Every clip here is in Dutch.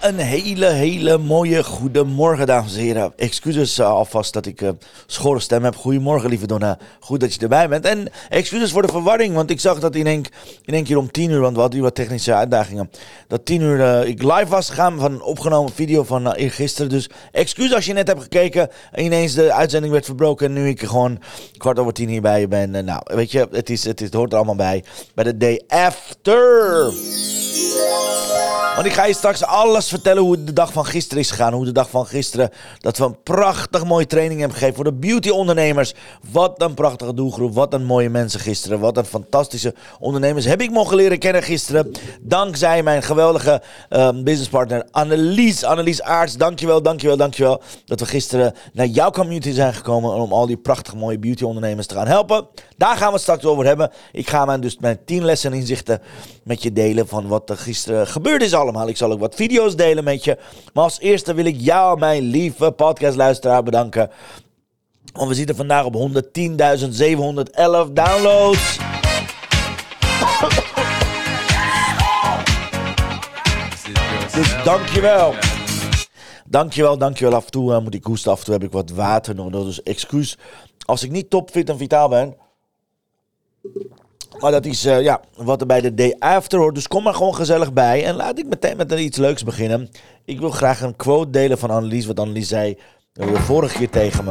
Een hele, hele mooie goedemorgen, dames en heren. Excuses uh, alvast dat ik uh, schorre stem heb. Goedemorgen, lieve Donna. Goed dat je erbij bent. En excuses voor de verwarring, want ik zag dat in één, in één keer om tien uur, want we hadden hier wat technische uitdagingen, dat tien uur uh, ik live was gegaan van een opgenomen video van eergisteren. Dus excuus als je net hebt gekeken en ineens de uitzending werd verbroken en nu ik gewoon kwart over tien hierbij ben. nou, weet je, het, is, het, is, het hoort er allemaal bij. Bij de day after. Want ik ga je straks alles vertellen hoe de dag van gisteren is gegaan. Hoe de dag van gisteren, dat we een prachtig mooie training hebben gegeven voor de beauty ondernemers. Wat een prachtige doelgroep, wat een mooie mensen gisteren. Wat een fantastische ondernemers heb ik mogen leren kennen gisteren. Dankzij mijn geweldige um, businesspartner Annelies. Annelies Aarts, dankjewel, dankjewel, dankjewel. Dat we gisteren naar jouw community zijn gekomen om al die prachtige mooie beauty ondernemers te gaan helpen. Daar gaan we het straks over hebben. Ik ga mijn, dus mijn tien lessen inzichten met je delen van wat er gisteren gebeurd is allemaal. Ik zal ook wat video's delen met je. Maar als eerste wil ik jou, mijn lieve podcastluisteraar, bedanken. Want we zitten vandaag op 110.711 downloads. Dus dankjewel. Dankjewel, dankjewel. Af en toe uh, moet ik hoesten, af en toe heb ik wat water nodig. Dus excuus als ik niet topfit en vitaal ben. Maar dat is uh, ja, wat er bij de day after hoort. Dus kom maar gewoon gezellig bij. En laat ik meteen met iets leuks beginnen. Ik wil graag een quote delen van Annelies. Wat Annelies zei de vorige keer tegen me.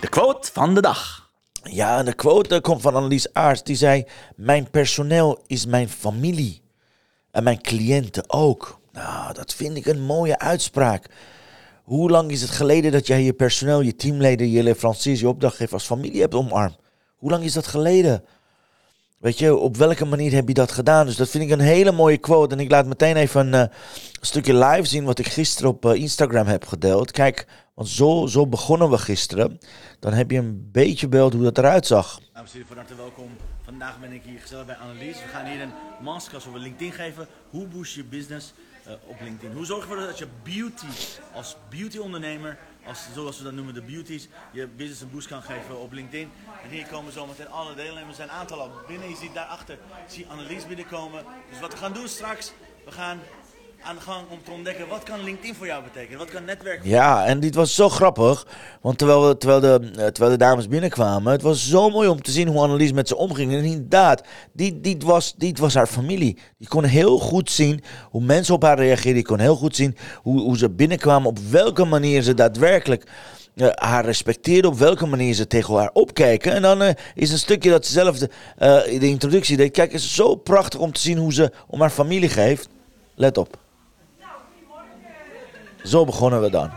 De quote van de dag. Ja, de quote komt van Annelies Aars. Die zei: Mijn personeel is mijn familie. En mijn cliënten ook. Nou, dat vind ik een mooie uitspraak. Hoe lang is het geleden dat jij je personeel, je teamleden, je leveranciers, je opdrachtgever als familie hebt omarmd? Hoe lang is dat geleden? Weet je, op welke manier heb je dat gedaan? Dus dat vind ik een hele mooie quote. En ik laat meteen even een, uh, stukje live zien wat ik gisteren op uh, Instagram heb gedeeld. Kijk, want zo, zo begonnen we gisteren. Dan heb je een beetje beeld hoe dat eruit zag. Dames en van harte welkom. Vandaag ben ik hier gezellig bij Annelies. We gaan hier een masterclass over LinkedIn geven. Hoe boost je business uh, op LinkedIn? Hoe zorg je ervoor dat je beauty als beauty ondernemer, als, zoals we dat noemen de beauties, je business een boost kan geven op LinkedIn? En hier komen zometeen alle deelnemers. zijn aantal al binnen. Je ziet daarachter, zie Annelies binnenkomen. Dus wat we gaan doen straks, we gaan aan de gang om te ontdekken wat kan LinkedIn voor jou betekenen? Wat kan netwerk Ja, en dit was zo grappig. Want terwijl, we, terwijl, de, terwijl de dames binnenkwamen, het was zo mooi om te zien hoe Annelies met ze omging. En inderdaad, dit, dit, was, dit was haar familie. Die kon heel goed zien hoe mensen op haar reageerden. Die kon heel goed zien hoe, hoe ze binnenkwamen, op welke manier ze daadwerkelijk uh, haar respecteerde, op welke manier ze tegen haar opkijken. En dan uh, is een stukje dat ze zelf de, uh, de introductie deed. Kijk, het is zo prachtig om te zien hoe ze om haar familie geeft. Let op. Zo begonnen we dan.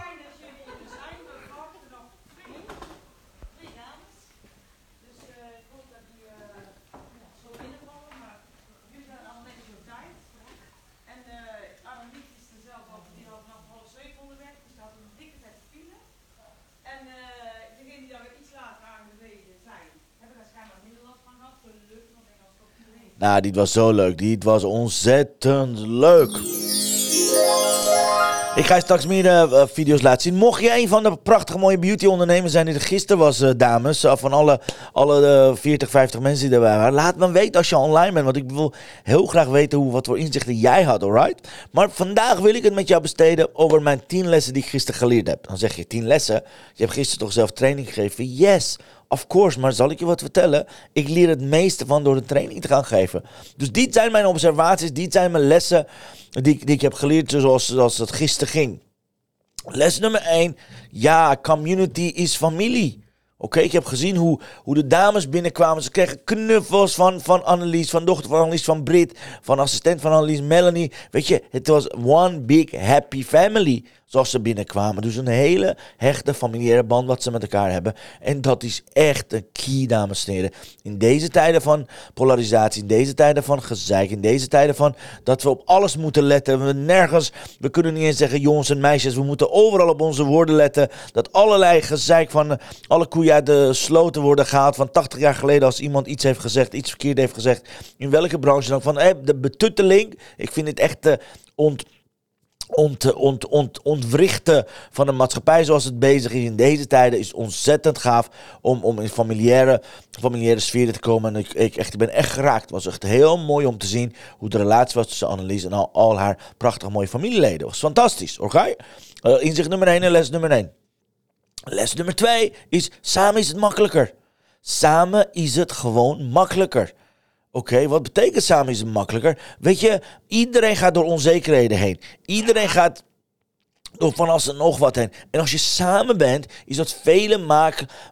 Nou, dit was zo leuk. Dit was ontzettend leuk. Ik ga straks meer uh, video's laten zien. Mocht je een van de prachtige mooie beauty ondernemers zijn die er gisteren was, uh, dames. Van alle, alle 40, 50 mensen die erbij waren. Laat me weten als je online bent. Want ik wil heel graag weten hoe, wat voor inzichten jij had, alright? Maar vandaag wil ik het met jou besteden over mijn 10 lessen die ik gisteren geleerd heb. Dan zeg je 10 lessen. Je hebt gisteren toch zelf training gegeven? Yes. Of course, maar zal ik je wat vertellen? Ik leer het meeste van door de training te gaan geven. Dus dit zijn mijn observaties, dit zijn mijn lessen die, die ik heb geleerd zoals, zoals het gisteren ging. Les nummer 1. Ja, community is familie. Oké, ik heb gezien hoe, hoe de dames binnenkwamen. Ze kregen knuffels van, van Annelies, van dochter van Annelies, van Brit, van assistent van Annelies, Melanie. Weet je, het was one big happy family zoals ze binnenkwamen. Dus een hele hechte familiaire band wat ze met elkaar hebben. En dat is echt een key, dames en heren. In deze tijden van polarisatie, in deze tijden van gezeik, in deze tijden van dat we op alles moeten letten. We nergens, we kunnen niet eens zeggen jongens en meisjes, we moeten overal op onze woorden letten. Dat allerlei gezeik van alle koeien uit de sloten worden gehaald. Van 80 jaar geleden als iemand iets heeft gezegd, iets verkeerd heeft gezegd. In welke branche dan. Van eh, de betutteling. Ik vind het echt uh, ont ont, ont, ont, ontwrichten van een maatschappij zoals het bezig is in deze tijden is ontzettend gaaf om, om in familiaire, familiaire sferen te komen. En ik, ik, echt, ik ben echt geraakt. Het was echt heel mooi om te zien hoe de relatie was tussen Annelies en al, al haar prachtige mooie familieleden. Het was fantastisch. Oké? Uh, inzicht nummer 1 en les nummer 1. Les nummer 2 is samen is het makkelijker. Samen is het gewoon makkelijker. Oké, wat betekent samen is het makkelijker? Weet je, iedereen gaat door onzekerheden heen. Iedereen gaat door van alles en nog wat heen. En als je samen bent, is dat vele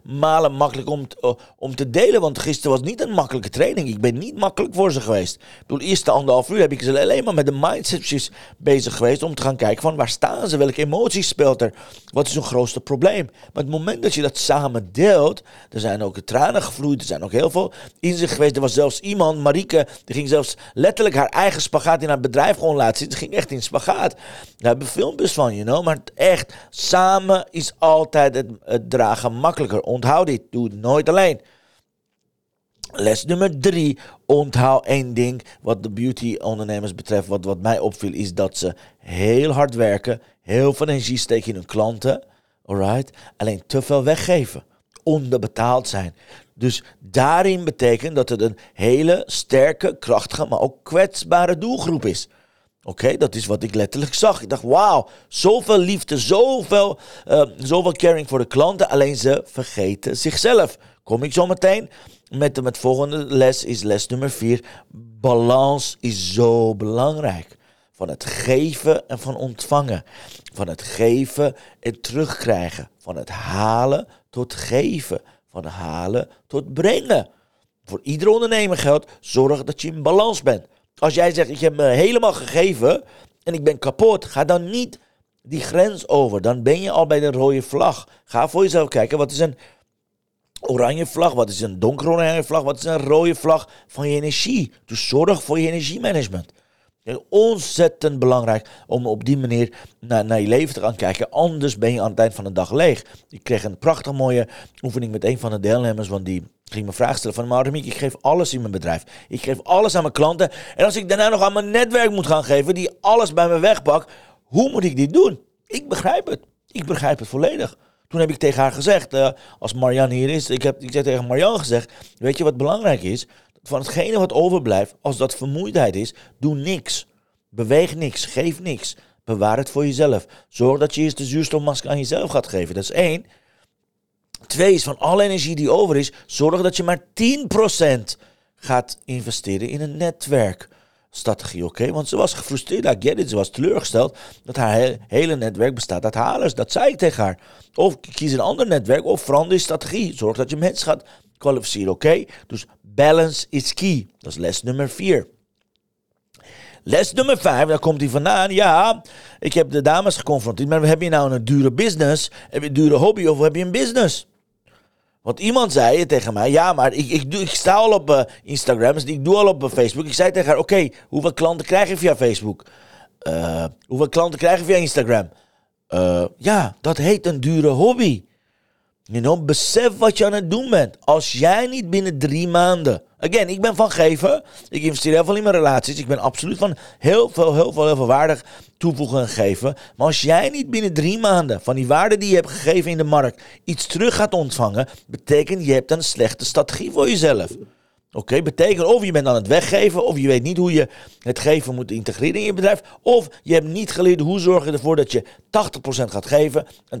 malen makkelijk om, uh, om te delen. Want gisteren was niet een makkelijke training. Ik ben niet makkelijk voor ze geweest. Ik bedoel, eerste anderhalf uur heb ik ze alleen maar met de mindsetjes bezig geweest. Om te gaan kijken van waar staan ze? Welke emoties speelt er? Wat is hun grootste probleem? Maar het moment dat je dat samen deelt, er zijn ook tranen gevloeid. Er zijn ook heel veel inzicht geweest. Er was zelfs iemand, Marieke, die ging zelfs letterlijk haar eigen spagaat in haar bedrijf gewoon laten zitten. Ze ging echt in spagaat. Daar hebben filmpjes van, you know. Maar echt, samen is altijd het, dragen makkelijker. Onthoud dit, doe het nooit alleen. Les nummer drie. Onthoud één ding wat de beauty ondernemers betreft. Wat, wat mij opviel is dat ze heel hard werken. Heel veel energie steken in hun klanten. Alright? Alleen te veel weggeven. Onderbetaald zijn. Dus daarin betekent dat het een hele sterke, krachtige, maar ook kwetsbare doelgroep is. Oké, dat is wat ik letterlijk zag. Ik dacht, wauw, zoveel liefde, zoveel, uh, zoveel caring voor de klanten. Alleen ze vergeten zichzelf. Kom ik zo meteen met de volgende les, is les nummer 4. Balans is zo belangrijk. Van het geven en van ontvangen. Van het geven en terugkrijgen. Van het halen tot geven. Van halen tot brengen. Voor iedere ondernemer geldt, zorg dat je in balans bent. Als jij zegt, ik heb me helemaal gegeven en ik ben kapot, ga dan niet die grens over. Dan ben je al bij de rode vlag. Ga voor jezelf kijken, wat is een oranje vlag, wat is een donkeroranje vlag, wat is een rode vlag van je energie. Dus zorg voor je energiemanagement. Ontzettend belangrijk om op die manier naar, naar, je leven te gaan kijken. Anders ben je aan het eind van de dag leeg. Ik kreeg een prachtig mooie oefening met een van de deelnemers, want die ging me vraag stellen van... Maar ik geef alles in mijn bedrijf. Ik geef alles aan mijn klanten. En als ik daarna nog aan mijn netwerk moet gaan geven, die alles bij me wegpakt, hoe moet ik dit doen? Ik begrijp het. Ik begrijp het volledig. Toen heb ik tegen haar gezegd, uh, als Marianne hier is, ik heb, ik heb tegen Marianne gezegd, weet je wat belangrijk is? Van hetgene wat overblijft, als dat vermoeidheid is, doe niks. Beweeg niks, geef niks. Bewaar het voor jezelf. Zorg dat je eerst de zuurstofmasker aan jezelf gaat geven. Dat is één. Twee is van alle energie die over is, zorg dat je maar 10% gaat investeren in een netwerkstrategie, oké? Want ze was gefrustreerd, I get it, ze was teleurgesteld dat haar hele netwerk bestaat uit halers. Dat zei ik tegen haar. Of kies een ander netwerk of verander je strategie. Zorg dat je mensen gaat kwalificeren, oké? Dus balance is key. Dat is les nummer 4. Les nummer 5, daar komt hij vandaan. Ja, ik heb de dames geconfronteerd. Maar heb je nou een dure business? Heb je een dure hobby of heb je een business? Want iemand zei tegen mij, ja, maar ik, ik, ik sta al op uh, Instagram, dus ik doe al op uh, Facebook. Ik zei tegen haar, oké, hoeveel klanten krijg je via Facebook? Uh, hoeveel klanten krijg je via Instagram? ja, dat heet een dure hobby. You know, besef wat je aan het doen bent. Als jij niet binnen drie maanden. Again, ik ben van geven. Ik investeer heel veel in mijn relaties. Ik ben absoluut van heel veel, heel veel, heel veel waarde toevoegen en geven. Maar als jij niet binnen drie maanden van die waarde die je hebt gegeven in de markt iets terug gaat ontvangen, betekent je hebt een slechte strategie voor jezelf. Oké, betekent of je bent aan het weggeven, of je weet niet hoe je het geven moet integreren in je bedrijf, of je hebt niet geleerd hoe zorg je ervoor dat je 80% gaat geven en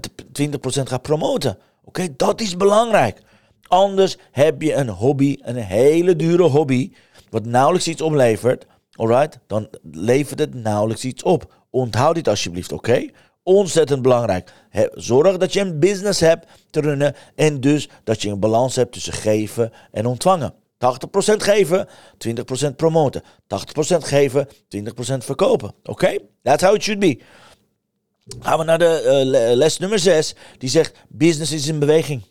20% gaat promoten. Oké, dat is belangrijk. Anders heb je een hobby, een hele dure hobby, wat nauwelijks iets oplevert. Alright, dan levert het nauwelijks iets op. Onthoud dit alsjeblieft, oké? Ontzettend belangrijk. Zorg dat je een business hebt te runnen en dus dat je een balans hebt tussen geven en ontvangen. 80% geven, 20% promoten. 80% geven, 20% verkopen. Oké? That's how it should be. Gaan we naar de eh, le- les nummer 6. Die zegt: business is in beweging.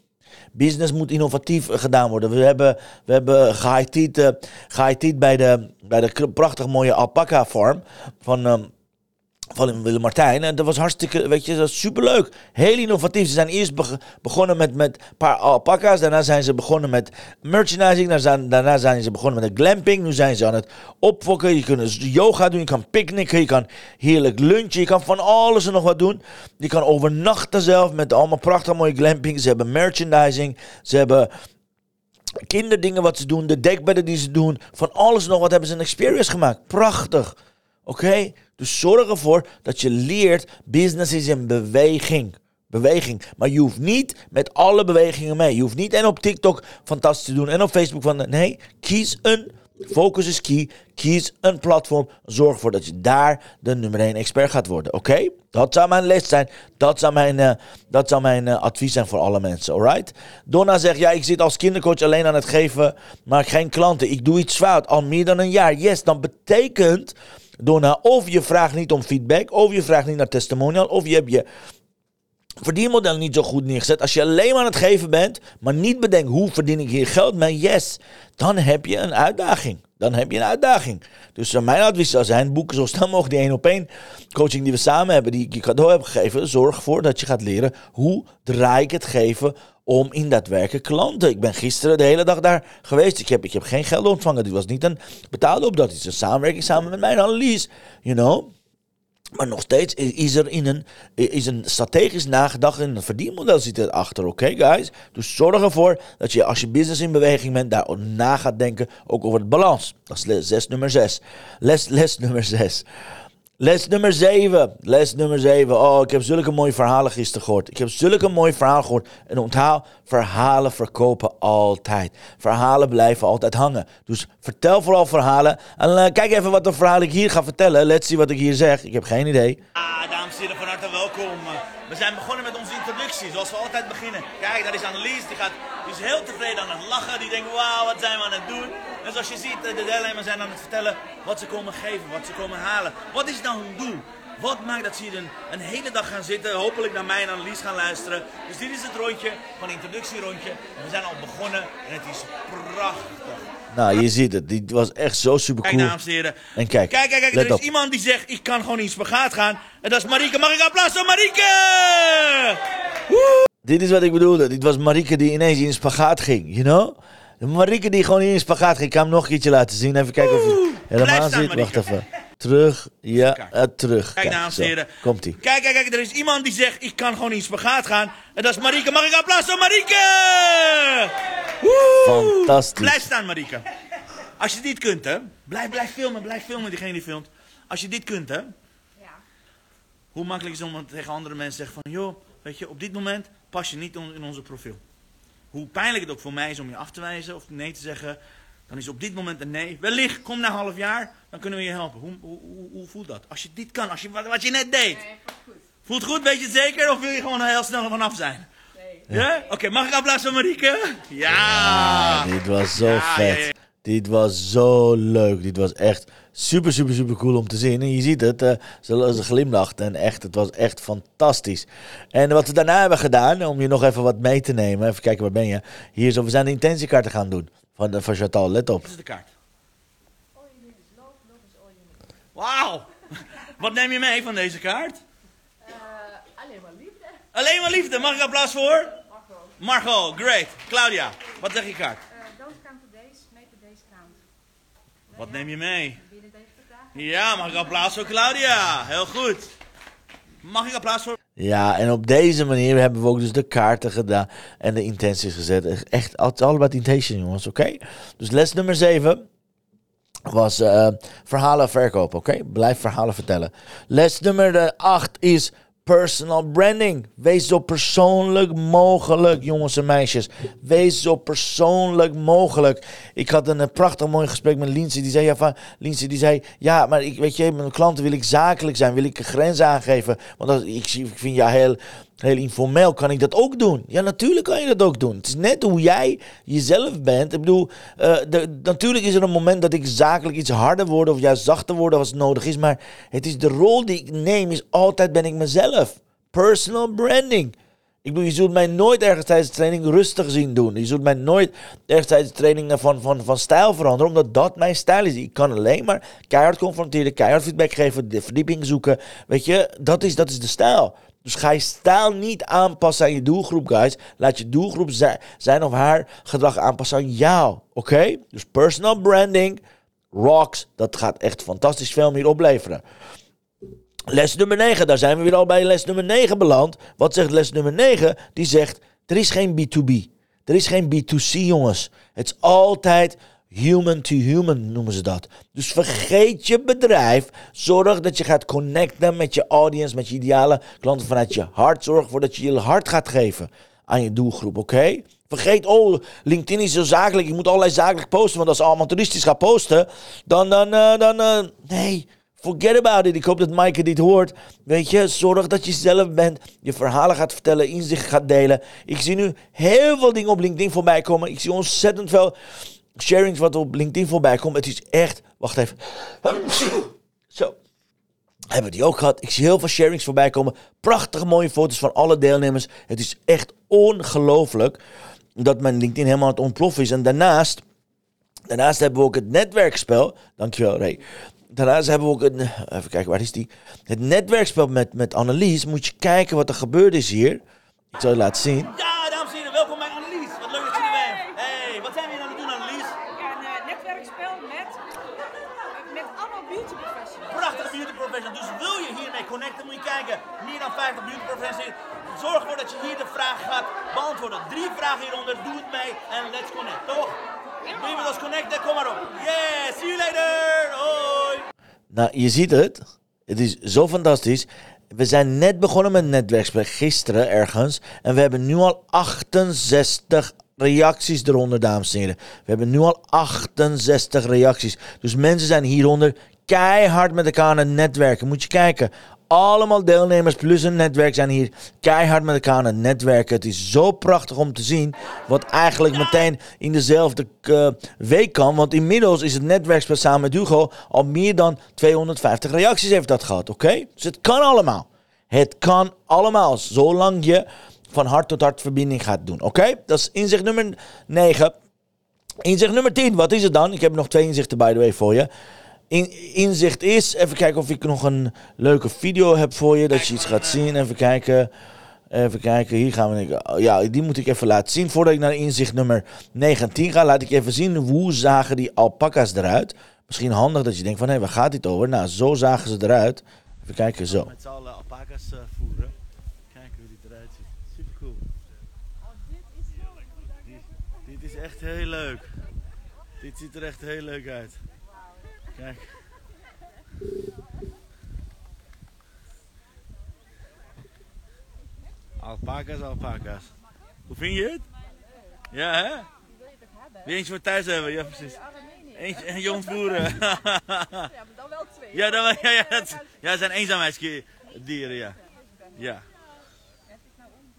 Business moet innovatief eh, gedaan worden. We hebben, we hebben gehaitied bij de, bij de prachtig mooie alpaca farm van, ehm, van Willem Martijn. En dat was hartstikke, weet je, dat is superleuk. Heel innovatief. Ze zijn eerst beg- begonnen met, met een paar alpaca's. Daarna zijn ze begonnen met merchandising. Daarna zijn, ze begonnen met de glamping. Nu zijn ze aan het opfokken. Je kunt yoga doen. Je kan picknicken. Je kan heerlijk lunchen. Je kan van alles en nog wat doen. Je kan overnachten zelf met allemaal prachtig mooie glamping. Ze hebben merchandising. Ze hebben kinderdingen wat ze doen, de dekbedden die ze doen, van alles nog wat hebben ze een experience gemaakt. Prachtig. Oké? Dus zorg ervoor dat je leert, business is in beweging. Beweging. Maar je hoeft niet met alle bewegingen mee. Je hoeft niet en op TikTok fantastisch te doen en op Facebook van... Nee, kies een... Focus is key. Kies een platform. Zorg ervoor dat je daar de nummer 1 expert gaat worden. Oké? Dat zou mijn les zijn. Dat zou mijn, eh, dat zou mijn eh, advies zijn voor alle mensen. Alright? Donna zegt: Ja, ik zit als kindercoach alleen aan het geven, maar geen klanten. Ik doe iets fout al meer dan een jaar. Yes, dan betekent. Donna, of je vraagt niet om feedback, of je vraagt niet naar testimonial, of je hebt je verdienmodel niet zo goed neergezet. Als je alleen maar aan het geven bent, maar niet bedenkt hoe verdien ik hier geld mee, yes, dan heb je een uitdaging. Dan heb je een uitdaging. Dus eh, mijn advies zou zijn, boeken zo snel mogelijk die één op één coaching die we samen hebben, die ik je cadeau heb gegeven. Zorg ervoor dat je gaat leren hoe draai ik het geven om in daadwerkelijk klanten. Ik ben gisteren de hele dag daar geweest. Ik heb, ik heb geen geld ontvangen. Dit was niet een betaalde opdracht. Het is een samenwerking samen met mijn analyse. You know? Maar nog steeds is er in een, is een strategisch nagedacht en een verdienmodel zit erachter, oké guys? Dus zorg ervoor dat je als je business in beweging bent, daar na gaat denken, ook over het balans. Dat is les, les nummer 6. Les, les nummer 6. Les nummer 7. Les nummer 7. Oh, ik heb zulke mooie verhalen gisteren gehoord. Ik heb zulke mooie verhalen gehoord. En onthoud, verhalen verkopen altijd. Verhalen blijven altijd hangen. Dus vertel vooral verhalen. En eh, kijk even wat een verhaal ik hier ga vertellen. Let's see wat ik hier zeg. Ik heb geen idee. Ah, dames en heren, van harte welkom. We zijn begonnen met zoals we altijd beginnen. Kijk, daar is Annelies, die, gaat, die is heel tevreden aan het lachen. Die denkt, wauw, wat zijn we aan het doen? En zoals je ziet, eh, de deelnemers zijn aan het vertellen wat ze komen geven, wat ze komen halen. Wat is nou hun doel? Wat maakt dat ze hier een, een hele dag gaan zitten, hopelijk naar mij en Annelies gaan luisteren. Dus dit is het rondje, van introductierondje. En we zijn al begonnen en het is prachtig. Nou, je ziet het. Die was echt zo super Kijk, cool. dames en heren. En kijk, kijk, kijk, kijk er is op. iemand die zegt: Ik kan gewoon in spagaat gaan. En dat is Marieke. Mag ik applaus voor Marieke? Woe! Dit is wat ik bedoelde. Dit was Marieke die ineens in een spagaat ging, you know? De Marieke die gewoon in een spagaat ging. Ik ga hem nog een keertje laten zien. Even kijken of het helemaal zit. Wacht even. Terug. Ja, eh, terug. Kijk, dames en zo. heren. Komt-ie. Kijk, kijk, kijk. Er is iemand die zegt: Ik kan gewoon in spagaat gaan. En dat is Marieke. Mag ik applaus voor Marieke? Woe! Fantastisch. Blijf staan, Marieke. Als je dit kunt, hè? Blijf, blijf filmen, blijf filmen, diegene die filmt. Als je dit kunt, hè? Hoe makkelijk is het om tegen andere mensen te zeggen van... joh, weet je, op dit moment pas je niet in onze profiel. Hoe pijnlijk het ook voor mij is om je af te wijzen of nee te zeggen... dan is op dit moment een nee. Wellicht, kom na half jaar, dan kunnen we je helpen. Hoe, hoe, hoe, hoe voelt dat? Als je dit kan, als je, wat, wat je net deed. Voelt goed, weet je het zeker? Of wil je gewoon heel snel vanaf zijn? Ja? Oké, mag ik applaus voor Marieke? Ja! Dit was zo Ja, vet. ja, ja. Dit was zo leuk. Dit was echt super, super, super cool om te zien. En je ziet het, eh, ze, ze glimlacht. En echt, het was echt fantastisch. En wat we daarna hebben gedaan, om je nog even wat mee te nemen. Even kijken, waar ben je? Hier zo, we zijn de intentiekaarten gaan doen. Van, de, van Chantal, let op. Wat is de kaart? Wauw! Wat neem je mee van deze kaart? alleen maar liefde. Alleen maar liefde. Mag ik applaus voor? Margot, great. Claudia, wat zegt je kaart? Uh, don't count the days, make the days count. Wat neem je mee? Ja, mag ik applaus voor Claudia? Heel goed. Mag ik applaus voor... Ja, en op deze manier hebben we ook dus de kaarten gedaan en de intenties gezet. Echt, het is all about intention, jongens, oké? Dus les nummer 7 was eh, verhalen verkopen, oké? Blijf verhalen vertellen. Les nummer 8 is Personal branding. Wees zo persoonlijk mogelijk, jongens en meisjes. Wees zo persoonlijk mogelijk. Ik had een, prachtig mooi gesprek met Lindsay. Die zei, ja, van, Lindsay, die zei, ja, maar ik, weet je, mijn klanten wil ik zakelijk zijn. Wil ik grens aangeven. Want als, ik, ik vind jou heel, heel informeel. Kan ik dat ook doen? Ja, natuurlijk kan je dat ook doen. Het is net hoe jij jezelf bent. Ik bedoel, eh, de, natuurlijk is er een moment dat ik zakelijk iets harder word. Of juist zachter word als nodig is. Maar het is de rol die ik neem, is altijd ben ik mezelf. Personal branding. Ik bedoel, je zult mij nooit ergens tijdens de training rustig zien doen. Je zult mij nooit ergens tijdens de training van, van, van stijl veranderen, omdat dat mijn stijl is. Ik kan alleen maar keihard confronteren, keihard feedback geven, de verdieping zoeken. Weet je, dat is, dat is de stijl. Dus ga je stijl niet aanpassen aan je doelgroep, guys. Laat je doelgroep zi- zijn of haar gedrag aanpassen aan jou. Oké? Dus personal branding, rocks, dat gaat echt fantastisch veel meer opleveren. Les nummer 9, daar zijn we weer al bij les nummer 9 beland. Wat zegt les nummer 9? Die zegt, er is geen B2B. Er is geen B2C, jongens. Het is altijd human to human, noemen ze dat. Dus vergeet je bedrijf. Zorg dat je gaat connecten met je audience, met je ideale klanten vanuit je hart. Zorg ervoor dat je je hart gaat geven aan je doelgroep, oké? Vergeet, oh, LinkedIn is zo zakelijk. Je moet allerlei zakelijk posten. Want als je allemaal toeristisch gaat posten, dan, dan, eh, dan, eh, nee. Forget about it. Ik hoop dat Maaike dit hoort. Weet je, zorg dat je zelf bent. Je verhalen gaat vertellen, inzicht gaat delen. Ik zie nu heel veel dingen op LinkedIn voorbij komen. Ik zie ontzettend veel sharings wat op LinkedIn voorbij komt. Het is echt... Wacht even. Zo. Hebben we die ook gehad. Ik zie heel veel sharings voorbij komen. Prachtige mooie foto's van alle deelnemers. Het is echt ongelooflijk dat mijn LinkedIn helemaal aan het ontploffen is. En daarnaast... Daarnaast hebben we ook het netwerkspel. Dankjewel, Ray. Daarnaast hebben we ook een. Even kijken, waar is die? Het netwerkspel met, met Annelies. Moet je kijken wat er gebeurd is hier. Ik zal je laten zien. 50 minuten. Zorg ervoor dat je hier de vraag gaat beantwoorden. Drie vragen hieronder, doe het mee en let's connect, toch? Prima, ons connecten, kom maar op. Yeah, see you later, hoi. Nou, je ziet het. Het is zo fantastisch. We zijn net begonnen met netwerksprek gisteren ergens. En we hebben nu al 68 reacties eronder, dames en heren. We hebben nu al 68 reacties. Dus mensen zijn hieronder keihard met elkaar aan het netwerken. Moet je kijken. Allemaal deelnemers plus een netwerk zijn hier keihard met elkaar aan het netwerken. Het is zo prachtig om te zien. Wat eigenlijk meteen in dezelfde eh, week kan. Want inmiddels is het netwerkspel samen met Hugo al meer dan 250 reacties heeft dat gehad. Oké? Dus het kan allemaal. Het kan allemaal. Zolang je van hart tot hart verbinding gaat doen. Oké? Dat is inzicht nummer 9. Inzicht nummer 10, wat is het dan? Ik heb nog twee inzichten by the way voor je. In, inzicht is, even kijken of ik nog een leuke video heb voor je, dat je iets gaat zien. Even kijken. Even kijken, hier gaan we. Ja, die moet ik even laten zien. Voordat ik naar inzicht nummer 19 ga, laat ik even zien hoe zagen die alpaca's eruit. Misschien handig dat je denkt van, hé, waar gaat dit over? Nou, zo zagen ze eruit. Even kijken, zo. Met z'n allen alpaca's uh, voeren. Kijken hoe dit eruit ziet. Super cool. Dit is echt heel leuk. Dit ziet er echt heel leuk uit. Kijk. Alpaca's, alpaca's. Hoe vind je het? Ja, hè? Wie eentje voor thuis hebben, ja precies. Eentje, een jong voeren. Ja, maar dan wel twee. Ja, dat, ja, ja, dat, ja, dat zijn eenzaamheidsdieren, ja. Ja.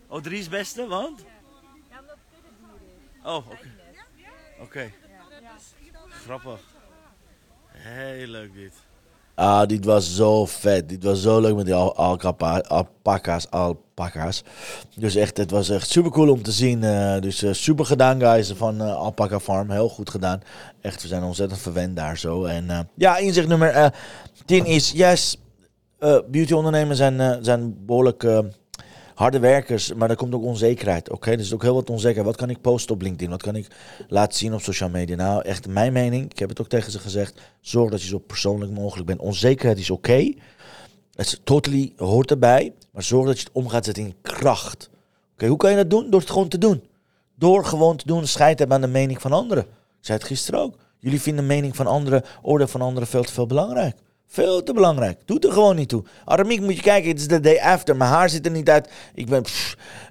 Oh, drie is het beste, want? Ja, omdat het is. Oh, oké. Oké. Grappig. Heel leuk dit. Ah, dit was zo vet. Dit was zo leuk met die al alpaca's. Dus echt, het was echt super cool om te zien. eh, dus eh, super gedaan, guys, van eh, Alpaca Farm. Heel goed gedaan. Echt, we zijn ontzettend verwend daar zo. En ja, inzicht nummer eh 10 is, yes, eh beauty-ondernemers zijn, zijn behoorlijk eh, harde werkers, maar er komt ook onzekerheid. Oké, er is ook heel wat onzekerheid. Wat kan ik posten op LinkedIn? Wat kan ik laten zien op social media? Nou, echt mijn mening. Ik heb het ook tegen ze gezegd. Zorg dat je zo persoonlijk mogelijk bent. Onzekerheid is oké. Het totally hoort erbij. Maar zorg dat je het om gaat zetten in kracht. Oké, hoe kan je dat doen? Door het gewoon te doen. Door gewoon te doen. Scheid hebben aan de mening van anderen. Ik zei het gisteren ook. Jullie vinden de mening van anderen, oordeel van anderen veel te veel belangrijk. Veel te belangrijk. Doet er gewoon niet toe. Aramiek moet je kijken, het is de day after. Mijn haar zit er niet uit. Ik ben.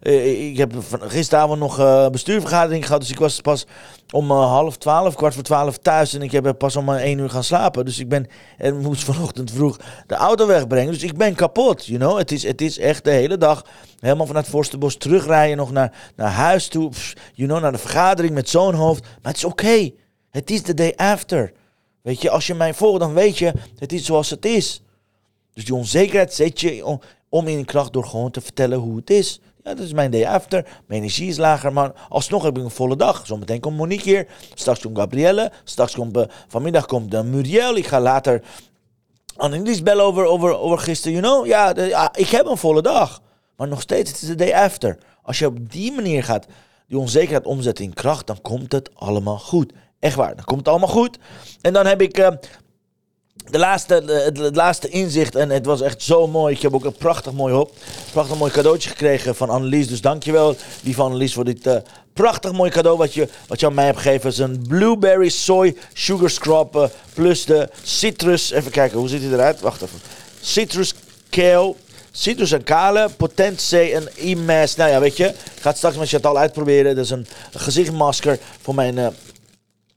eh, ik heb gisteravond nog eh bestuurvergadering gehad. Dus ik was pas om eh, half twaalf, kwart voor twaalf thuis. En ik heb pas om één uur gaan slapen. Dus ik ben. En moest vanochtend vroeg de auto wegbrengen. Dus ik ben kapot. You know? het, is, het is echt de hele dag. Helemaal vanuit Forstenbos terugrijden. Nog naar, naar huis toe. You know, naar de vergadering met zo'n hoofd. Maar het is oké. Het is de day after. Weet je, als je mij volgt, dan weet je, het is zoals het is. Dus die onzekerheid zet je om, in kracht door gewoon te vertellen hoe het is. Ja, dat is mijn day after. Mijn energie is lager, maar alsnog heb ik een volle dag. Zometeen komt Monique hier. Straks komt Gabrielle. Straks komt, eh, vanmiddag komt uh, Muriel. Ik ga later Annelies bellen over, over, over gisteren. You know? Ja, ja, ik heb een volle dag. Maar nog steeds, het is de day after. Als je op die manier gaat die onzekerheid omzetten in kracht, dan komt het allemaal goed. Echt waar, dan komt het allemaal goed. En dan heb ik eh, de laatste, het, laatste inzicht. En het was echt zo mooi. Ik heb ook een prachtig mooi hop. Prachtig mooi cadeautje gekregen van Annelies. Dus dankjewel, lieve Annelies, voor dit eh, prachtig mooi cadeau wat je, wat je aan mij hebt gegeven. Is een Blueberry Soy Sugar Scrub. eh, plus de citrus. Even kijken, hoe ziet hij eruit? Wacht even. Citrus Kale. Citrus en kale, potent C en e-mask. Nou ja, weet je, ik ga het straks met Chantal uitproberen. Dat is een gezichtmasker voor mijn,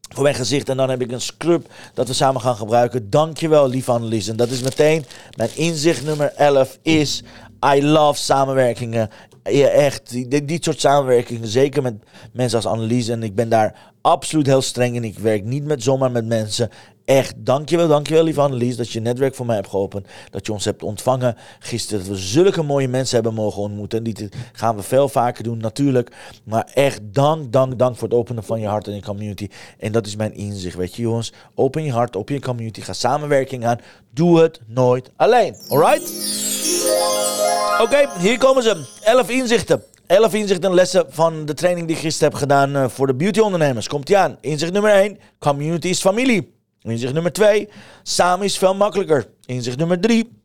voor mijn gezicht. En dan heb ik een scrub dat we samen gaan gebruiken. Dankjewel, lieve Annelies. En dat is meteen mijn inzicht nummer 11 is... I love samenwerkingen. Ja, echt, die, dit soort samenwerkingen. Zeker met mensen als Annelies. En ik ben daar absoluut heel streng in. Ik werk niet met zomaar met mensen. Echt, dankjewel, dankjewel lieve Annelies dat je netwerk voor mij hebt geopend. Dat je ons hebt ontvangen gisteren. Dat we zulke mooie mensen hebben mogen ontmoeten. Die gaan we veel vaker doen natuurlijk. Maar echt dank, dank, dank voor het openen van je hart en je community. En dat is mijn inzicht, weet je jongens. Open je hart, open je community. Ga samenwerking aan. Doe het nooit alleen. Alright? Oké, hier komen ze. 11 inzichten. 11 inzichten en lessen van de training die ik gisteren heb gedaan eh, voor de beautyondernemers. Komt ie aan. Inzicht nummer 1. Community is familie. Inzicht nummer 2. Samen is veel makkelijker. Inzicht nummer 3.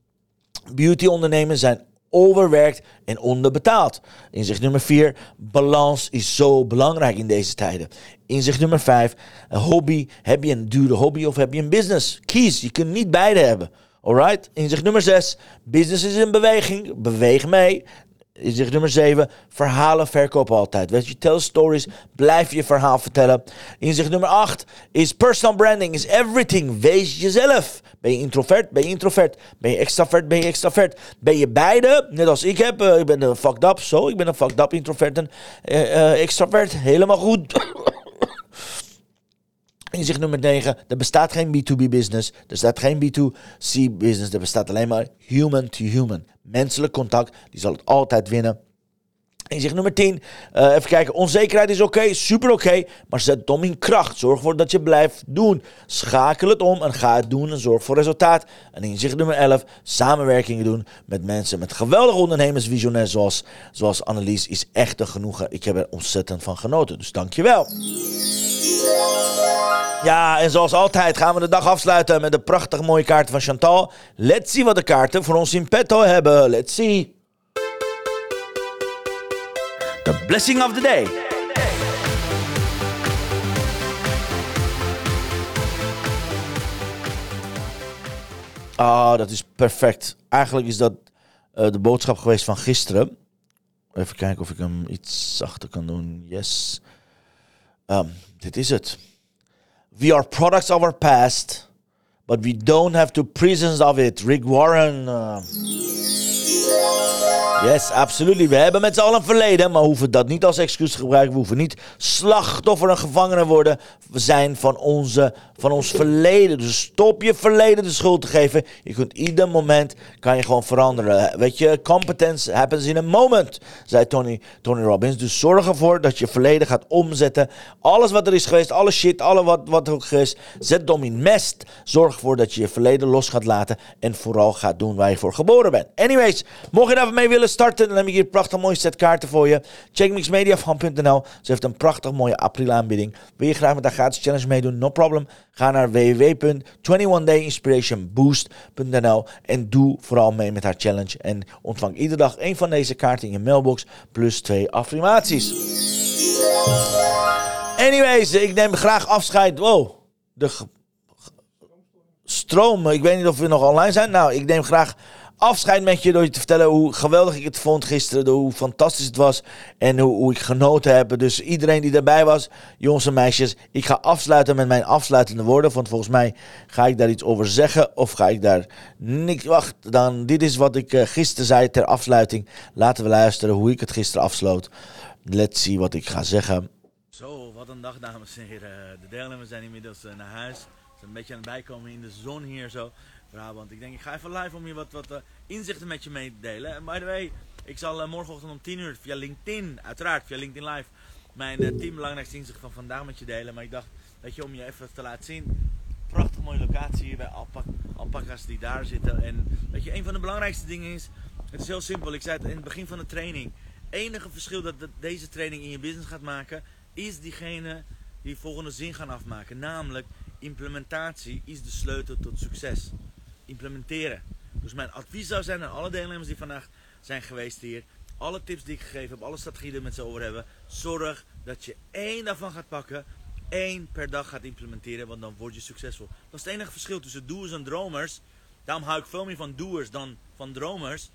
Beautyondernemers zijn overwerkt en onderbetaald. Inzicht nummer 4. Balans is zo belangrijk in deze tijden. Inzicht nummer 5. Een hobby. Heb je een dure hobby of heb je een business? Kies. Je kunt niet beide hebben. Alright? Inzicht nummer 6. Business is in beweging. Beweeg mee. Inzicht nummer 7. Verhalen verkopen altijd. Weet je, tell stories. Blijf je verhaal vertellen. Inzicht nummer 8 is personal branding. Is everything. Wees jezelf. Ben je introvert? Ben je introvert? Ben je extravert? Ben je extravert? Ben je beide? Net als ik heb. eh, ik ben een fucked up. Zo, ik ben een fucked up introvert en eh, eh, extravert. Helemaal goed. Inzicht nummer 9. Er bestaat geen B2B business. Er bestaat geen B2C business. Er bestaat alleen maar human to human. Menselijk contact. Die zal het altijd winnen. Inzicht nummer 10. eh, even kijken. Onzekerheid is oké. super oké. maar zet het om in kracht. Zorg ervoor dat je blijft doen. Schakel het om en ga het doen. En zorg voor resultaat. En inzicht nummer 11. Samenwerkingen doen met mensen. Met geweldige ondernemers. Visionairs zoals, zoals Annelies. Is echt een genoegen. Ik heb er ontzettend van genoten. Dus dankjewel. Ja, en zoals altijd gaan we de dag afsluiten met de prachtig mooie kaarten van Chantal. Let's see wat de kaarten voor ons in petto hebben. Let's see. The blessing of the day. Ah, dat is perfect. Eigenlijk is dat eh, de boodschap geweest van gisteren. Even kijken of ik hem iets zachter kan doen. Yes. Ehm, dit is het. We are products of our past, but we don't have to prisons of it. Rick Warren. eh. Yes, absoluut. We hebben met z'n allen een verleden, maar hoeven dat niet als excuus te gebruiken. We hoeven niet slachtoffer en gevangene worden we zijn van, onze, van ons verleden. Dus stop je verleden de schuld te geven. Je kunt ieder moment kan je gewoon veranderen. Weet je, competence happens in a moment, zei Tony, Tony Robbins. Dus zorg ervoor dat je verleden gaat omzetten. Alles wat er is geweest, alle shit, alle wat, wat er ook is, zet het om in mest. Zorg ervoor dat je je verleden los gaat laten en vooral gaat doen waar je voor geboren bent. Anyways, mocht je daarmee willen starten, dan heb ik hier een prachtig mooi set kaarten voor je. Check mixmediafan.nl. Ze heeft een prachtig mooie april aanbieding. Wil je graag met haar gratis challenge meedoen? No problem. Ga naar www.21dayinspirationboost.nl en doe vooral mee met haar challenge. En ontvang iedere dag één van deze kaarten in je mailbox plus twee affirmaties. Anyways, ik neem graag afscheid. Wow, de stroom. Ik weet niet of we nog online zijn. Nou, ik neem graag afscheid met je door je te vertellen hoe geweldig ik het vond gisteren. Hoe fantastisch het was en hoe, hoe ik genoten heb. Dus iedereen die erbij was, jongens en meisjes. Ik ga afsluiten met mijn afsluitende woorden. Want volgens mij ga ik daar iets over zeggen. Of ga ik daar niks... Wacht, dan, dit is wat ik uh, gisteren zei ter afsluiting. Laten we luisteren hoe ik het gisteren afsloot. Let's see wat ik ga zeggen. Zo, wat een dag dames en heren. De deelnemers zijn inmiddels uh, naar huis. Ze een beetje aan het bijkomen in de zon hier zo. Brabant. Ik denk, ik ga even live om hier wat, wat uh, inzichten met je mee te delen. En by the way, ik zal uh, morgenochtend om 10 uur via LinkedIn, uiteraard via LinkedIn Live, mijn uh, team belangrijkste inzicht van vandaag met je delen. Maar ik dacht, weet je, om je even te laten zien. Prachtig mooie locatie hier bij alpac alpaca's die daar zitten. En weet je, een van de belangrijkste dingen is, het is heel simpel. Ik zei het in het begin van de training. enige verschil dat deze training in je business gaat maken, is diegene die volgende zin gaan afmaken. Namelijk, implementatie is de sleutel tot succes implementeren. Dus mijn advies zou zijn aan alle deelnemers die vandaag zijn geweest hier. Alle tips die ik gegeven heb, alle strategieën die we met z'n over hebben. Zorg dat je één daarvan gaat pakken. één per dag gaat implementeren, want dan word je succesvol. Dat is het enige verschil tussen doers en dromers. Daarom hou ik veel meer van doers dan van dromers.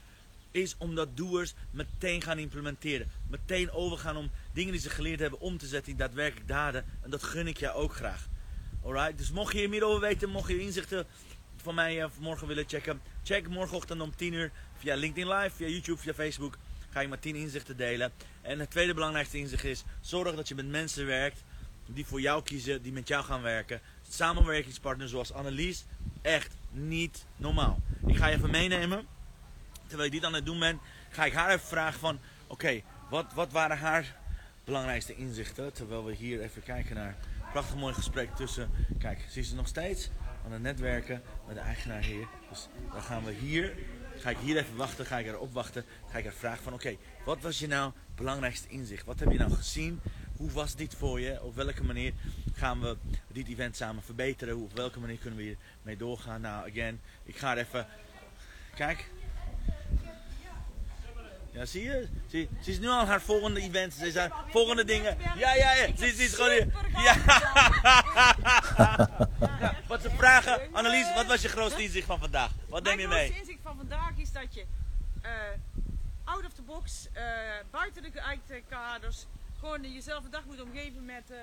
Is omdat doers meteen gaan implementeren. Meteen overgaan om dingen die ze geleerd hebben om te zetten in daadwerkelijk daden. En dat gun ik jou ook graag. Alright, dus mocht je hier meer over weten, mocht je inzichten van mij uh, morgen willen checken, check morgenochtend om 10 uur via LinkedIn Live, via YouTube, via Facebook. Ga ik maar 10 inzichten delen. En het tweede belangrijkste inzicht is: zorg dat je met mensen werkt die voor jou kiezen, die met jou gaan werken. Samenwerkingspartners zoals Annelies, echt niet normaal. Ik ga je even meenemen. Terwijl ik dit aan het doen ben, ga ik haar even vragen van... Oké, wat, wat waren haar belangrijkste inzichten? Terwijl we hier even kijken naar een prachtig mooi gesprek tussen... Kijk, zie ze nog steeds? Aan netwerken met de eigenaar hier. Dus dan gaan we hier, ga ik hier even wachten, ga ik erop wachten. Ga ik er vragen van oké, wat was je nou belangrijkste inzicht? Wat heb je nou gezien? Hoe was dit voor je? Op welke manier gaan we dit event samen verbeteren? Op welke manier kunnen we hiermee doorgaan? Nou, again, ik ga er even... Kijk, ja, zie je? Zie, ze is nu al haar volgende event. Ze zijn volgende dingen. Ja, ja, ja. Ze, ze is gewoon hier. Ja. ja. Wat ze vragen, Annelies, wat was je grootste inzicht van vandaag? Wat neem je mee? Mijn grootste inzicht van vandaag is dat je uh, out of the box, uh, buiten de eigen kaders, gewoon jezelf een dag moet omgeven met. Uh,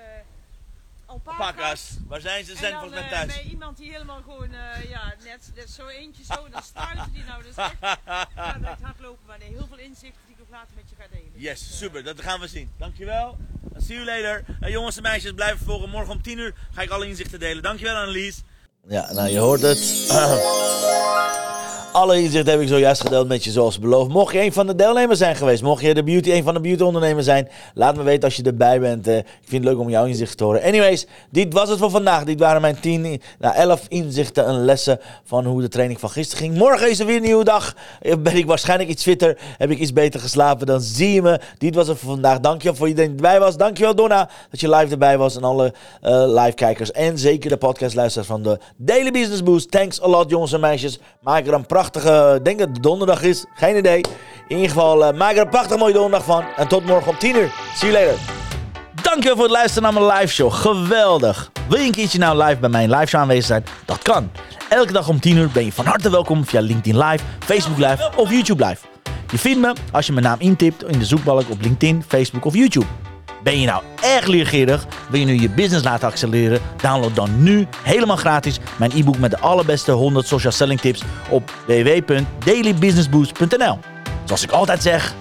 alpaca's. Waar zijn ze? Ze zijn volgens mij thuis. bij iemand die helemaal gewoon, uh, ja, net, net zo eentje zo, dan struiten die nou. Dus echt, ja, direct hardlopen. Maar nee, heel veel inzichten die ik ook later met je ga delen. Yes, dus, uh, super. Dat gaan we zien. Dankjewel. See you later. Uh, jongens en meisjes, blijven volgen. Morgen om 10 uur ga ik alle inzichten delen. Dankjewel Annelies. Ja, nou je hoort het. Alle inzichten heb ik zojuist gedeeld met je zoals beloofd. Mocht je een van de deelnemers zijn geweest, mocht je de beauty, een van de beauty ondernemers zijn, laat me weten als je erbij bent. Uh, ik vind het leuk om jouw inzichten te horen. Anyways, dit was het voor vandaag. Dit waren mijn 10, nou 11 inzichten en lessen van hoe de training van gisteren ging. Morgen is er weer een nieuwe dag. Ben ik waarschijnlijk iets fitter. Heb ik iets beter geslapen. Dan zie je me. Dit was het voor vandaag. Dankjewel voor iedereen die erbij was. Dankjewel Donna dat je live erbij was. En alle uh, live kijkers. En zeker de podcastluisteraars van de Daily Business Boost. Thanks a lot jongens en meisjes. Maak er een prachtige denk dat het donderdag is. Geen idee. In ieder geval, uh, maak er een prachtig mooie donderdag van. En tot morgen om 10 uur. See you later. Dankjewel voor het luisteren naar mijn live show. Geweldig. Wil je een keertje nou live bij mijn live show aanwezig zijn? Dat kan. Elke dag om 10 uur ben je van harte welkom via LinkedIn Live, Facebook Live of YouTube Live. Je vindt me als je mijn naam intipt in de zoekbalk op LinkedIn, Facebook of YouTube. Ben je nou erg leergierig? Wil je nu je business laten accelereren? Download dan nu helemaal gratis mijn e-book met de allerbeste 100 social selling tips op www.dailybusinessboost.nl. Zoals ik altijd zeg,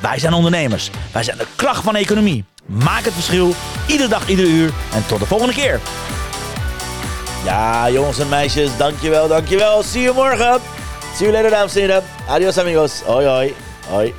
wij zijn ondernemers. Wij zijn de kracht van de economie. Maak het verschil, iedere dag, iedere uur. En tot de volgende keer. Ja, jongens en meisjes, dankjewel, dankjewel. See you morgen. See you later, dames en heren. Adios, amigos. Hoi, hoi. Hoi.